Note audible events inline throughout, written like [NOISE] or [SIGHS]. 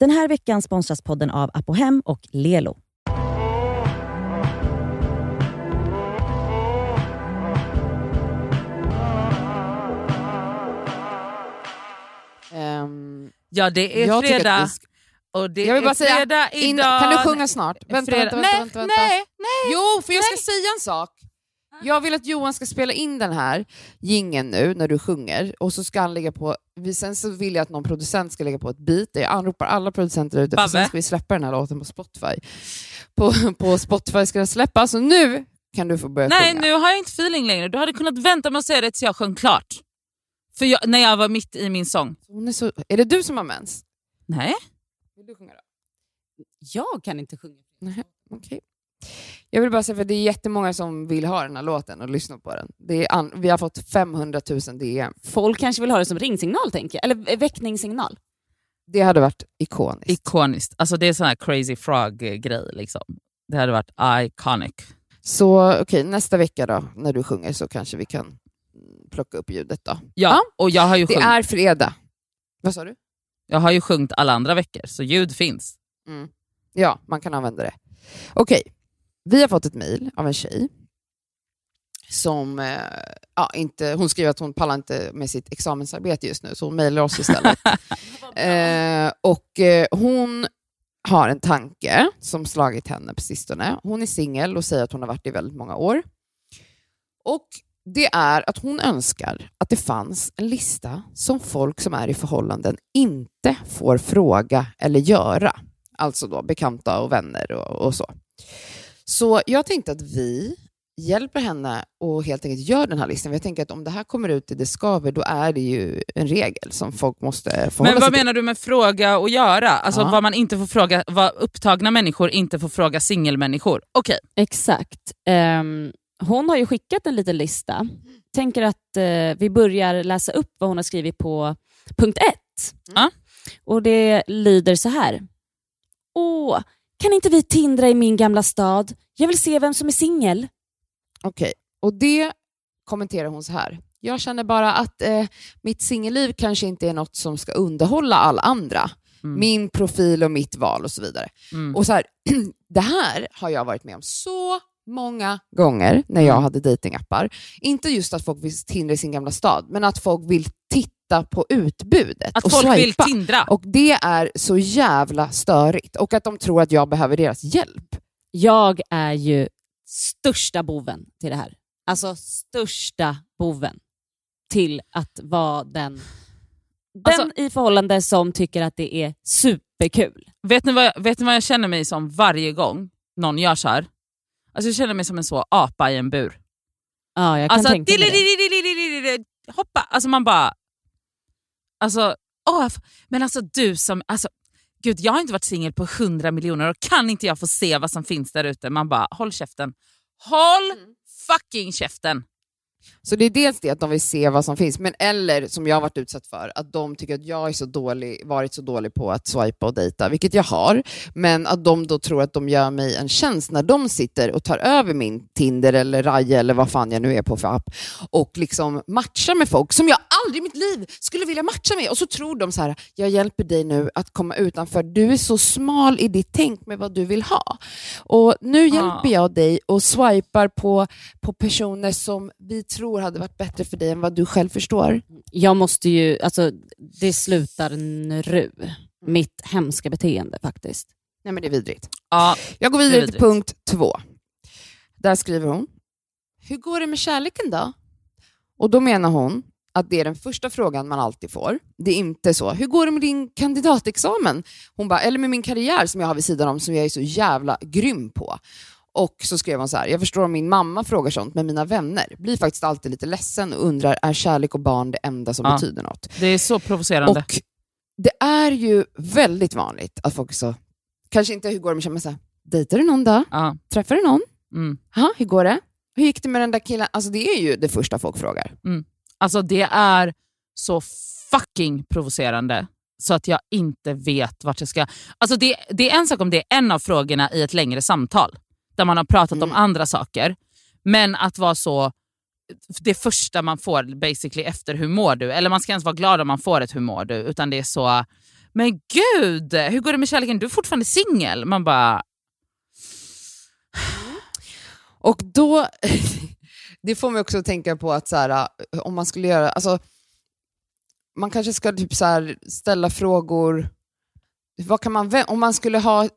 Den här veckan sponsras podden av Apohem och Lelo. Ehm, Ja, det är fredag. Och det Jag vill är bara säga, in, kan du sjunga snart? Vänta, vänta, vänta, nej, vänta, vänta. nej, nej. Jo, för jag ska säga en sak. Jag vill att Johan ska spela in den här gingen nu när du sjunger och så ska han lägga på, vi- sen så vill jag att någon producent ska lägga på ett beat. Jag anropar alla producenter ute för sen ska vi släppa den här låten på Spotify. På, på Spotify ska den släppas så nu kan du få börja Nej, sjunga. nu har jag inte feeling längre. Du hade kunnat vänta med att säga det tills jag sjöng klart. För jag, när jag var mitt i min sång. Hon är, så, är det du som har mens? Nej. Vill du sjunga då? Jag kan inte sjunga. Nej, okej. Jag vill bara säga för det är jättemånga som vill ha den här låten och lyssna på den. Det är vi har fått 500 000 DM. Folk kanske vill ha det som ringsignal, tänker jag. Eller väckningssignal. Det hade varit ikoniskt. Ikoniskt. Alltså det är sån här crazy frog-grej. Liksom. Det hade varit iconic. Så okej, nästa vecka då, när du sjunger så kanske vi kan plocka upp ljudet då. Ja, och jag har, ju Det är fredag. Vad sa du? jag har ju sjungit alla andra veckor, så ljud finns. Mm. Ja, man kan använda det. Okej, vi har fått ett mejl av en tjej som eh, ja, inte, hon skriver att hon pallar inte med sitt examensarbete just nu, så hon mejlar oss istället. [LAUGHS] eh, och eh, hon har en tanke som slagit henne på sistone. Hon är singel och säger att hon har varit det i väldigt många år. Och det är att hon önskar att det fanns en lista som folk som är i förhållanden inte får fråga eller göra. Alltså då bekanta och vänner och, och så. Så jag tänkte att vi hjälper henne och helt enkelt gör den här listan. Jag tänker att om det här kommer ut i Det skaver, då är det ju en regel som folk måste förhålla Men vad sig till. menar du med fråga och göra? Alltså Ja. vad man inte får fråga, vad upptagna människor inte får fråga singelmänniskor. Okej. Exakt. Ehm, hon har ju skickat en liten lista. Tänker att eh, vi börjar läsa upp vad hon har skrivit på punkt ett. Ja. Och det lyder så här. Åh, kan inte vi tindra i min gamla stad? Jag vill se vem som är singel. Okej, och det kommenterar hon så här. Jag känner bara att eh, mitt singelliv kanske inte är något som ska underhålla alla andra. Mm. Min profil och mitt val och så vidare. Mm. Och så här, [CLEARS THROAT] Det här har jag varit med om så många gånger när jag Mm. hade datingappar. Inte just att folk vill tindra i sin gamla stad, men att folk vill titta på utbudet Att och folk vill swipa. tindra. Och det är så jävla störigt. Och att de tror att jag behöver deras hjälp. Jag är ju största boven till det här. Alltså största boven till att vara den, den Alltså- i förhållande som tycker att det är superkul. Vet ni, vad jag, vet ni vad jag känner mig som varje gång någon gör så här? Alltså jag känner mig som en så apa i en bur. Ja, jag kan Alltså, tänka mig det. hoppa. Alltså man bara... Alltså, åh, men alltså du som... Alltså, gud, jag har inte varit singel på hundra miljoner och kan inte jag få se vad som finns där ute? Man bara, håll käften. Håll Mm. fucking käften! Så det är dels det att de vill se vad som finns, men eller som jag har varit utsatt för, att de tycker att jag är så dålig, varit så dålig på att swipa och dejta, vilket jag har, men att de då tror att de gör mig en tjänst när de sitter och tar över min Tinder eller Raja eller vad fan jag nu är på för app och liksom matchar med folk som jag aldrig i mitt liv skulle vilja matcha med. Och så tror de så här, jag hjälper dig nu att komma utanför, du är så smal i ditt tänk med vad du vill ha. Och nu hjälper jag dig och swipar på, på personer som vi tror hade varit bättre för dig än vad du själv förstår. Jag måste ju, alltså det slutar nu. Mitt hemska beteende faktiskt. Nej men det är vidrigt. Ja, Jag går vidare till punkt två. Där skriver hon, hur går det med kärleken då? Och då menar hon att det är den första frågan man alltid får. Det är inte så, hur går det med din kandidatexamen? Hon bara, eller med min karriär som jag har vid sidan om som jag är så jävla grym på. Och så skrev hon så här, jag förstår om min mamma frågar sånt, men mina vänner blir faktiskt alltid lite ledsen och undrar, är kärlek och barn det enda som Ja. betyder något? det är så provocerande. Och det är ju väldigt vanligt att folk så, kanske inte hur går det med kärleken, men så dejtar du någon då? ja. Träffar du någon? mm. Jaha, hur går det? Hur gick det med den där killen? Alltså det är ju det första folk frågar. Alltså det är så fucking provocerande så att jag inte vet vart jag ska... Alltså det, det är en sak om det är en av frågorna i ett längre samtal där man har pratat om Mm. andra saker. Men att vara så... Det första man får basically efter hur mår du? Eller man ska ens vara glad om man får ett hur mår du? Utan det är så... Men gud, hur går det med kärleken? Du är fortfarande singel. Man bara, Och då, [LAUGHS] det får mig också att tänka på att så här, om man skulle göra, alltså, man kanske ska typ så här, ställa frågor, vad kan man, om man skulle ha, eh,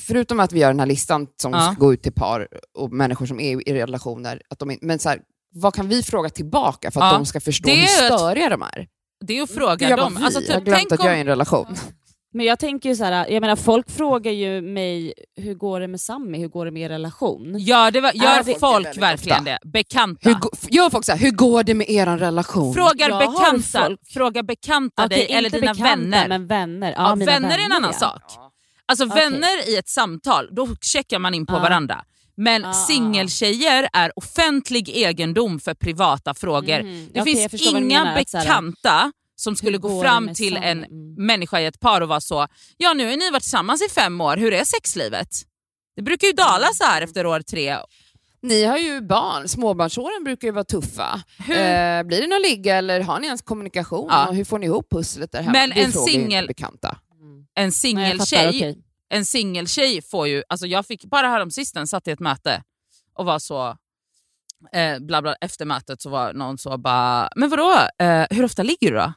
förutom att vi gör den här listan som Ja. ska gå ut till par och människor som är i relationer, att de, men så här, vad kan vi fråga tillbaka för att Ja, de ska förstå det hur är ett- störiga de är? det är att Det fråga bara dem. Alltså, jag har typ, glömt att om, jag är i en relation. Men jag tänker ju så här, jag menar folk frågar ju mig, hur går det med Sammy, hur går det med er relation? Ja, det gör det- folk väldigt verkligen ofta. det? Bekanta. Hur, gör folk så här, hur går det med er relation? Frågar Jag bekanta, folk- fråga bekanta Okej, dig eller dina bekanta, vänner. Men vänner. Ja, Ja, mina vänner är en annan ja. sak. Alltså Okej. vänner i ett samtal, då checkar man in på varandra. Men ja, singeltjejer är offentlig egendom för privata frågor. Mhm. Det jag finns inga bekanta som skulle gå fram till Sanna? en Mm. människa i ett par och vara så, ja nu har ni varit tillsammans i fem år, hur är sexlivet? Det brukar ju dala så här efter år tre. Ni har ju barn, småbarnsåren brukar ju vara tuffa. Eh, blir det någon ligga eller har ni ens kommunikation? Ja. Och hur får ni ihop pusslet där hemma? Men Det en singel-. En singeltjej okej. en singeltjej får ju, alltså jag fick bara häromsistens satt i ett möte och var så, eh, bla bla, efter mötet så var någon så bara, men vadå, eh, hur ofta ligger du då?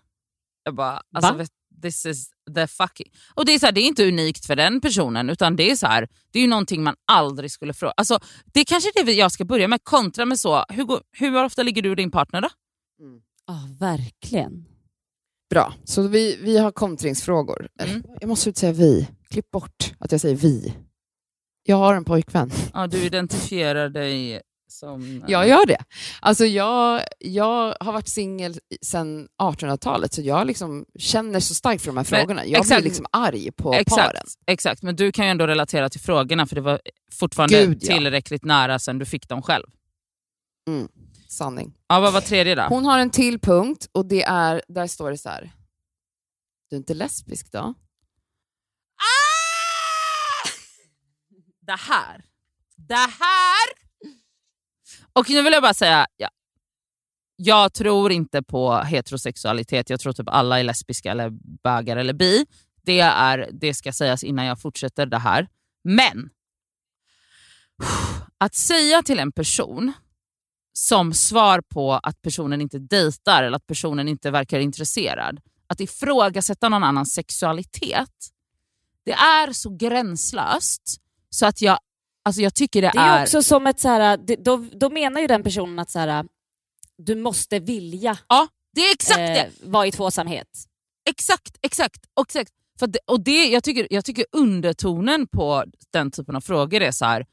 Jag bara, alltså Va? vet, this is the fucking... Och det är, så här, det är inte unikt för den personen utan det är så här, det är ju någonting man aldrig skulle fråga. Alltså, det är kanske det jag ska börja med, kontra med så, hur, hur ofta ligger du och din partner då? Ja, verkligen. Bra, så vi, vi har kontringsfrågor. Mm. Jag måste säga vi. Klipp bort att jag säger vi. Jag har en pojkvän. Ja, du identifierar dig som... Jag gör det. Alltså jag, jag har varit singel sedan 1800-talet, så jag liksom känner så starkt för de här Men, frågorna. Jag exakt. blir liksom arg på paren. Exakt, exakt, men du kan ju ändå relatera till frågorna för det var fortfarande Gud, ja. tillräckligt nära sen du fick dem själv. Sanning. Ja, vad var tredje då? Hon har en till punkt och det är, där står det så här. Du är inte lesbisk då? Ah! Det här. Det här! Och nu vill jag bara säga, ja, jag tror inte på heterosexualitet. Jag tror typ alla är lesbiska eller bögar eller bi. Det, är, det ska sägas innan jag fortsätter det här. Men att säga till en person som svar på att personen inte dejtar eller att personen inte verkar intresserad, att ifrågasätta någon annans sexualitet, det är så gränslöst så att jag, alltså jag tycker det, Det är också som ett så här, då, då menar ju den personen att så här, du måste vilja Ja, det är exakt det! eh, vara i tvåsamhet. Exakt, exakt. Exakt. För det, och det, jag, tycker, jag tycker undertonen på den typen av frågor är så här.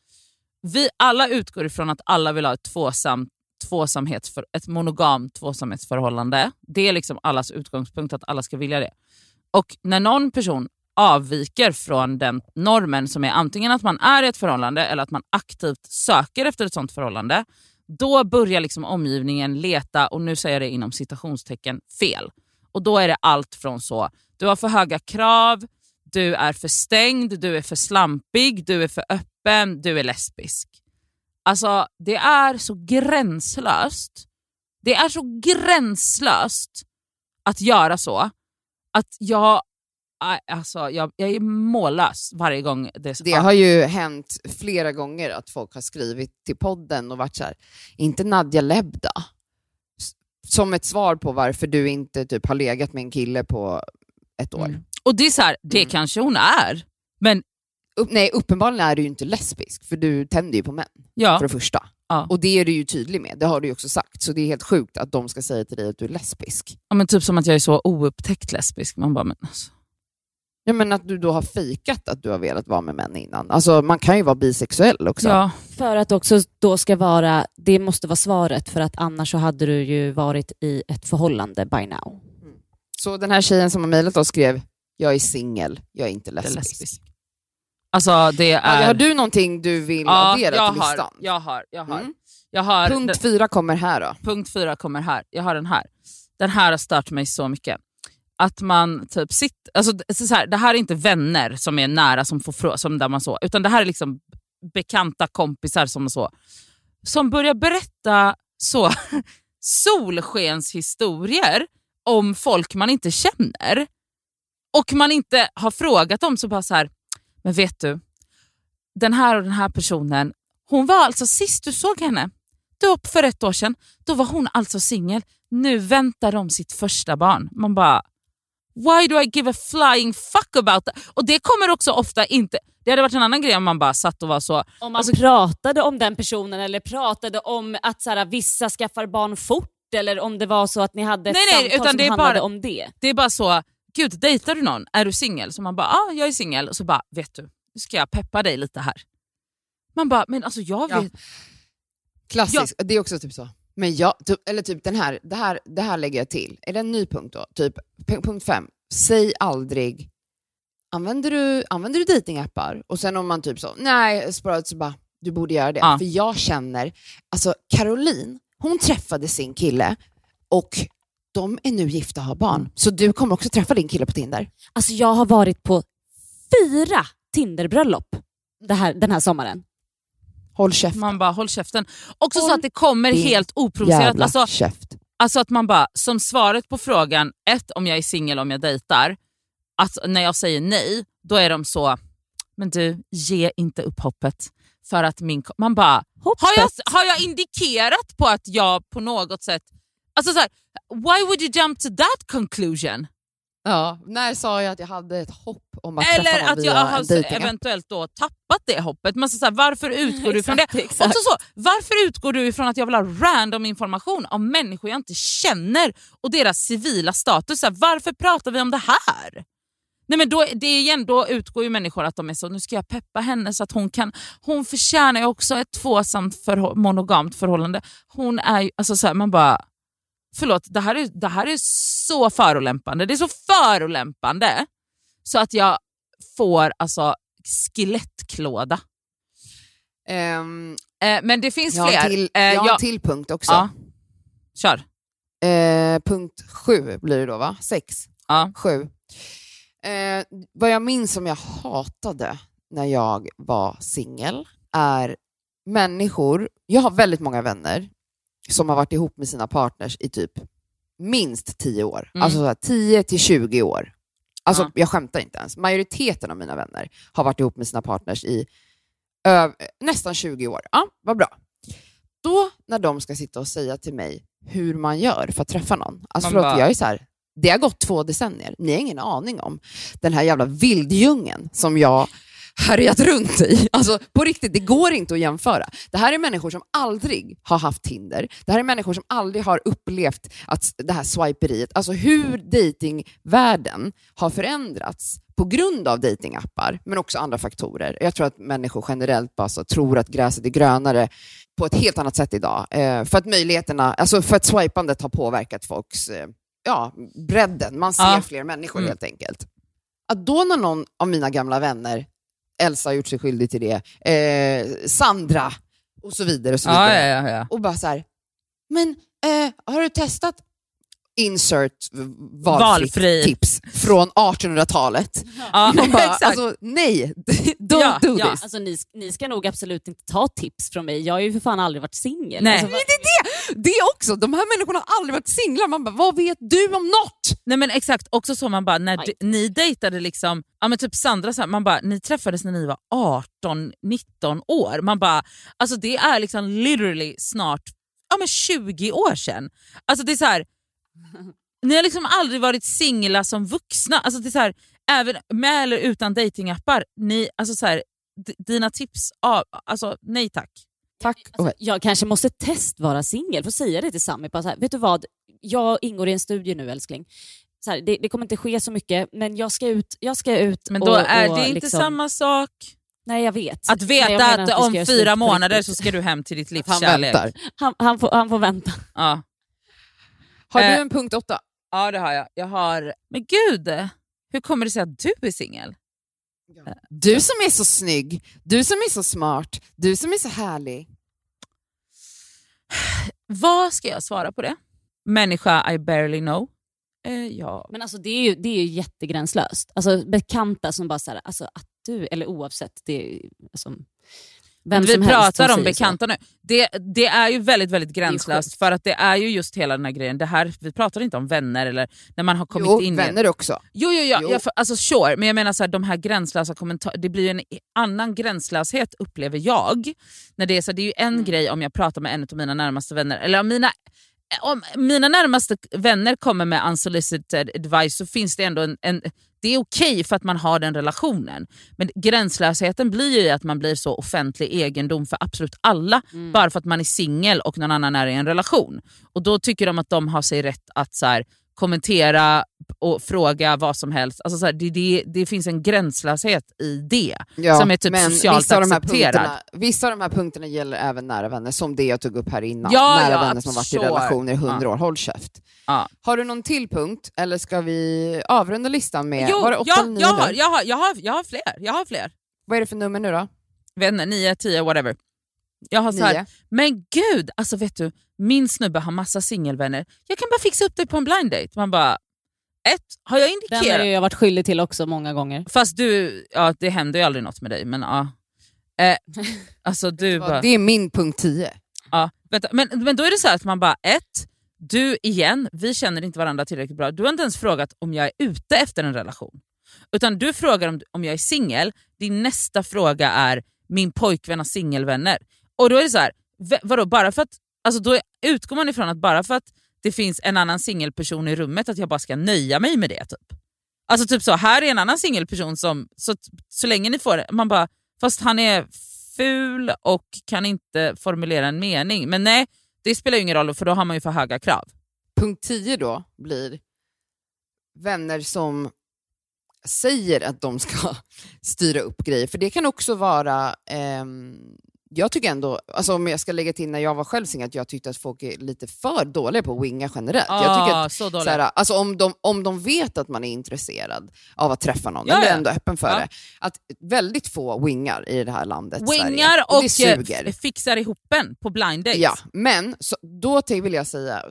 Vi alla utgår ifrån att alla vill ha ett, tvåsam, tvåsamhetsför, ett monogamt tvåsamhetsförhållande. Det är liksom allas utgångspunkt att alla ska vilja det. Och när någon person avviker från den normen som är antingen att man är i ett förhållande eller att man aktivt söker efter ett sånt förhållande, då börjar liksom omgivningen leta, och nu säger jag det inom citationstecken, fel. Och då är det allt från så, du har för höga krav, du är för stängd, du är för slampig, du är för öppen, du är lesbisk. Alltså det är så gränslöst. Det är så gränslöst att göra så att jag, alltså, jag, jag är mållös varje gång det Det har ju hänt flera gånger att folk har skrivit till podden och varit så här, inte Nadja Lebda? Som ett svar på varför du inte typ har legat med en kille på ett år. Mm. Och det är så här, det Mm. kanske hon är, men Upp, nej, uppenbarligen är du ju inte lesbisk, för du tänder ju på män ja. för det första. Ja. Och det är du ju tydlig med, det har du ju också sagt. Så det är helt sjukt att de ska säga till dig att du är lesbisk. ja men typ som att jag är så oupptäckt lesbisk. Man bara, men alltså. Ja, men att du då har fejkat att du har velat vara med män innan. Alltså man kan ju vara bisexuell också. Ja, För att också då ska vara, det måste vara svaret för att annars så hade du ju varit i ett förhållande by now. Så den här tjejen som har mejlat oss skrev, jag är singel, jag är inte det är lesbisk. lesbisk. Alltså det är... Ja, har du någonting du vill ja, addera jag till har, listan? jag har, jag har. Mm. Jag har Punkt den, fyra kommer här då. punkt fyra kommer här. Jag har den här. Den här har stört mig så mycket. Att man typ sitter... Alltså, det- så här, det här är inte vänner som är nära som får frå, som där man så, utan det här är liksom bekanta kompisar som så, som börjar berätta så [LAUGHS] solskenshistorier om folk man inte känner. och man inte har frågat dem så bara så här, men vet du, den här och den här personen, hon var alltså sist du såg henne, då för ett år sedan, då var hon alltså singel. Nu väntar de sitt första barn. Man bara, why do I give a flying fuck about that? Och det kommer också ofta inte, det hade varit en annan grej om man bara satt och var så, Om man pratade om den personen eller pratade om att så här, vissa skaffar barn fort eller om det var så att ni hade ett Nej, nej, samtal utan som det är handlade bara- om det. det är bara så, gud dejtar du någon? Är du singel? Så man bara, ja jag är singel. Och så bara, vet du, nu ska jag peppa dig lite här. Man bara, men alltså jag Ja. vet, Klassisk, det är också typ så. Men jag, typ, eller typ den här, det här, det här lägger jag till. Är det en ny punkt då? Typ punkt fem, säg aldrig, använder du, använder du datingappar? Och sen om man typ så, nej, sporadiskt så bara, du borde göra det. Ja. För jag känner, alltså Caroline, hon träffade sin kille och de är nu gifta och har barn. Så du kommer också träffa din kille på Tinder. Alltså jag har varit på fyra Tinderbröllop det här, den här sommaren. Håll käften. man bara håll käften. Också så Håll att det kommer helt oprovocerat. Alltså, käft. Alltså att man bara, som svaret på frågan, ett om jag är singel om jag dejtar, att när jag säger nej, då är de så, men du, ge inte upp hoppet. För att min, man bara, har jag, har jag indikerat på att jag på något sätt, alltså så här, why would you jump to that conclusion? Ja, när sa jag att jag hade ett hopp om att träffa Eller någon att via jag en har dejtingapp? eventuellt då tappat det hoppet. Men så så här, varför [LAUGHS] utgår du ifrån det? Exakt, exakt. Också så, varför utgår du ifrån att jag vill ha random information om människor jag inte känner och deras civila status? Så här, varför pratar vi om det här? Nej men då, det igen, då utgår ju människor att de är så, nu ska jag peppa henne så att hon kan, hon förtjänar ju också ett tvåsamt förhå- monogamt förhållande. Hon är ju, alltså så här, man bara, förlåt, det här, är, det här är så förolämpande. Det är så förolämpande så att jag får alltså skelettklåda. Ehm, Eh, men det finns jag har fler. en till, Eh, jag har en till punkt också. ja. Kör. Eh, punkt sju blir det då, va? Sex? Ja. Sju. Eh, vad jag minns som jag hatade när jag var singel är människor, jag har väldigt många vänner som har varit ihop med sina partners i typ minst 10 år. Mm. Alltså så här, 10 till 20 år. Alltså Ja. jag skämtar inte ens. Majoriteten av mina vänner har varit ihop med sina partners i ö- nästan 20 år. Ja, vad bra. Då när de ska sitta och säga till mig hur man gör för att träffa någon. Alltså Man förlåt, bara- jag är så här, det har gått två decennier. Ni har ingen aning om den här jävla vilddjungeln som jag härjat runt i. Alltså på riktigt, det går inte att jämföra. Det här är människor som aldrig har haft Tinder. Det här är människor som aldrig har upplevt att det här swiperiet, alltså hur datingvärlden har förändrats på grund av datingappar, men också andra faktorer. Jag tror att människor generellt bara så tror att gräset är grönare på ett helt annat sätt idag. Eh, för att möjligheterna, alltså för att swipandet har påverkat folks eh, ja, bredden. Man ser Ja. fler människor Mm. helt enkelt. Att då när någon av mina gamla vänner, Elsa har gjort sig skyldig till det, eh, Sandra och så vidare, och, så vidare. ja, ja, ja. och bara så här, men eh, har du testat insert valfritt Valfri. tips från 1800-talet? ja [LAUGHS] bara, alltså nej, [LAUGHS] don't Ja, do ja. this. Alltså, ni, ni ska nog absolut inte ta tips från mig. Jag har ju för fan aldrig varit singel. Nej. Alltså, det är det! Det också, de här människorna har aldrig varit singlar. Man bara, vad vet du om något? Nej men exakt, också så man bara, när Nej. d- ni dejtade liksom, ja men typ Sandra, så här, man bara, ni träffades när ni var 18-19 år. Man bara, alltså det är liksom literally snart ja, men 20 år sedan. Alltså det är så här, ni har liksom aldrig varit singla som vuxna. Alltså det är så här, även med eller utan datingappar, ni, alltså så här, d- dina tips, ah, alltså nej tack. Tack. Alltså, jag kanske måste test vara singel, få säga det till Sami. Bara så här, vet du vad, jag ingår i en studie nu älskling. Så här, det, det kommer inte ske så mycket, men jag ska ut. Jag ska ut Men då och, är och det inte liksom, samma sak. Nej jag vet. Att veta att ska om fyra månader så ska du hem till ditt livs Han kärlek. väntar. Han, han, får, han får vänta. Ja. Har du Eh, en punkt åtta? Ja det har jag. jag har... Men gud, hur kommer det sig att du är singel? Du som är så snygg, du som är så smart, du som är så härlig. [SIGHS] Vad ska jag svara på det? Människa I barely know. Eh, ja. Men alltså det är ju, det är ju jättegränslöst. Alltså bekanta som bara såhär, alltså att du, eller oavsett, det är, alltså, Vem vi pratar om bekanta nu. Det, det är ju väldigt väldigt gränslöst för att det är ju just hela den här grejen. Det här, vi pratar inte om vänner eller när man har kommit Jo, in i vänner också. Jo, jo, ja, Jo. Jag, för- alltså sure, men jag menar så här, de här gränslösa kommentarerna, det blir ju en annan gränslöshet upplever jag. När det, är så här, det är ju en Mm. grej om jag pratar med en av mina närmaste vänner, eller om mina, om mina närmaste vänner kommer med unsolicited advice så finns det ändå en, en det är okej för att man har den relationen. Men gränslösheten blir ju att man blir så offentlig egendom för absolut alla Mm. bara för att man är singel och någon annan är i en relation. Och då tycker de att de har sig rätt att så här, kommentera och fråga vad som helst. Alltså så här, det, det, det finns en gränslöshet i det. Ja, Som är typ men socialt vissa av, de accepterad. punkterna, vissa av de här punkterna gäller även nära vänner, som det jag tog upp här innan. Ja, nära ja, vänner som har varit i relationer i hundra år, håll käft. Har du någon till punkt, eller ska vi avrunda listan med, Jo, var det åtta ja, jag, har, jag, har, jag, har, jag har fler. Jag har fler. Vad är det för nummer nu då? Vänner, 9, 10, whatever. Jag har så här, men gud, alltså vet du, min snubbe har massa singelvänner. Jag kan bara fixa upp dig på en blind date. Man bara, ett, har jag Den har indikerat? jag varit skyldig till också många gånger. Fast du, ja det händer ju aldrig något med dig, men ja. Eh, [LAUGHS] alltså du bara... Det är min punkt 10. Ja, vänta, men, men då är det så här att man bara, ett, du igen, vi känner inte varandra tillräckligt bra. Du har inte ens frågat om jag är ute efter en relation. Utan du frågar om, om jag är singel, din nästa fråga är min pojkvän har singelvänner. Och då är det så här, vadå, bara för att, alltså då utgår man ifrån att bara för att det finns en annan singelperson i rummet att jag bara ska nöja mig med det. Typ. Alltså typ så, här är en annan singelperson som, så, så länge ni får det, man bara, fast han är ful och kan inte formulera en mening. Men nej, det spelar ju ingen roll för då har man ju för höga krav. Punkt 10 då blir vänner som säger att de ska [LAUGHS] styra upp grejer. För det kan också vara, eh, jag tycker ändå, alltså om jag ska lägga till när jag var själv singel, att jag tyckte att folk är lite för dåliga på att winga generellt. jag tycker att, Ah, så dåligt. så här, alltså om, de, om de vet att man är intresserad av att träffa någon, Ja, eller ja. ändå öppen för Ja. det, att väldigt få wingar i det här landet Sverige. Wingar och, och, det suger. eh, fixar ihop en på blind dates. Ja, men så, då till vill jag säga,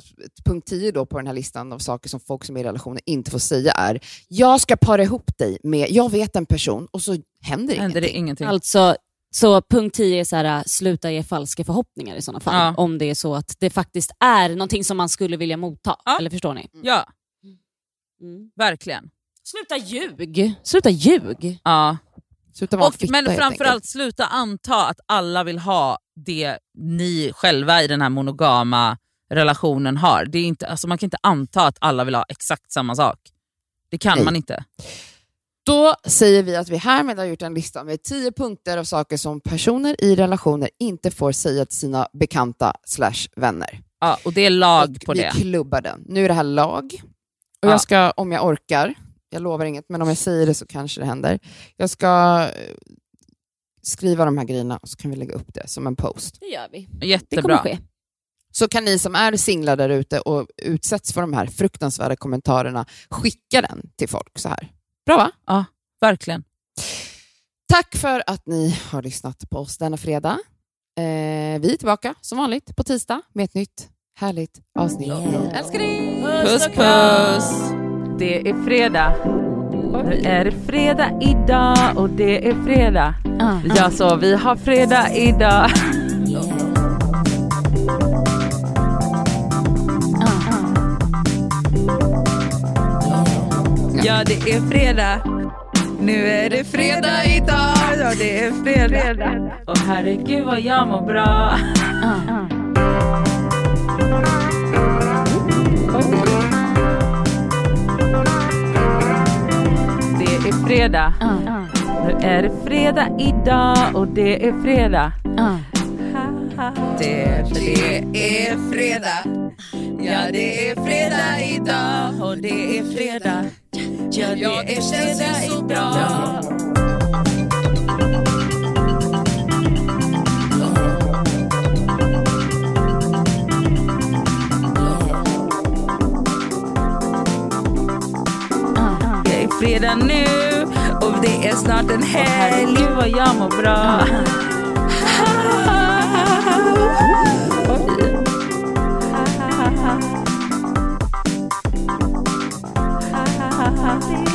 punkt 10 då på den här listan av saker som folk som är i relationer inte får säga är, jag ska para ihop dig med, jag vet en person och så händer, Händer det ingenting. ingenting. Alltså, så punkt 10 är så här, sluta ge falska förhoppningar i sådana fall. Ja. Om det är så att det faktiskt är någonting som man skulle vilja motta. Ja. Eller förstår ni? Ja, Mm. verkligen. Sluta ljug! Sluta ljug! Ja. Sluta vara Och, fitta, men framförallt sluta anta att alla vill ha det ni själva i den här monogama relationen har. Det är inte, alltså man kan inte anta att alla vill ha exakt samma sak. Det kan Nej. man inte. Då säger vi att vi härmed har gjort en lista med 10 punkter av saker som personer i relationer inte får säga till sina bekanta slash vänner. Ja, och det är lag Och på vi det. klubbar den. Nu är det här lag. Och Ja. jag ska, om jag orkar, jag lovar inget, men om jag säger det så kanske det händer. Jag ska eh, skriva de här grejerna och så kan vi lägga upp det som en post. Det gör vi. Det kommer Jättebra. ske. Så kan ni som är singlar där ute och utsätts för de här fruktansvärda kommentarerna skicka den till folk så här. Bra va? Ja, verkligen. Tack för att ni har lyssnat på oss denna fredag. Eh, vi är tillbaka som vanligt på tisdag med ett nytt härligt avsnitt. Älskar dig! Puss puss! Det är fredag. Nu är det fredag idag och det är fredag. Ja, så vi har fredag idag. [LAUGHS] Ja, det är fredag. Nu är det fredag idag. Ja, det är fredag. Och herregud vad jag mår bra. Det är fredag. Nu är det fredag idag och det är fredag. Det, det är fredag. Ja, det är fredag idag och det är fredag. Ja, det är fredag idag. Det är fredag nu och det är snart en helg. Gud vad jag mår bra. puppy.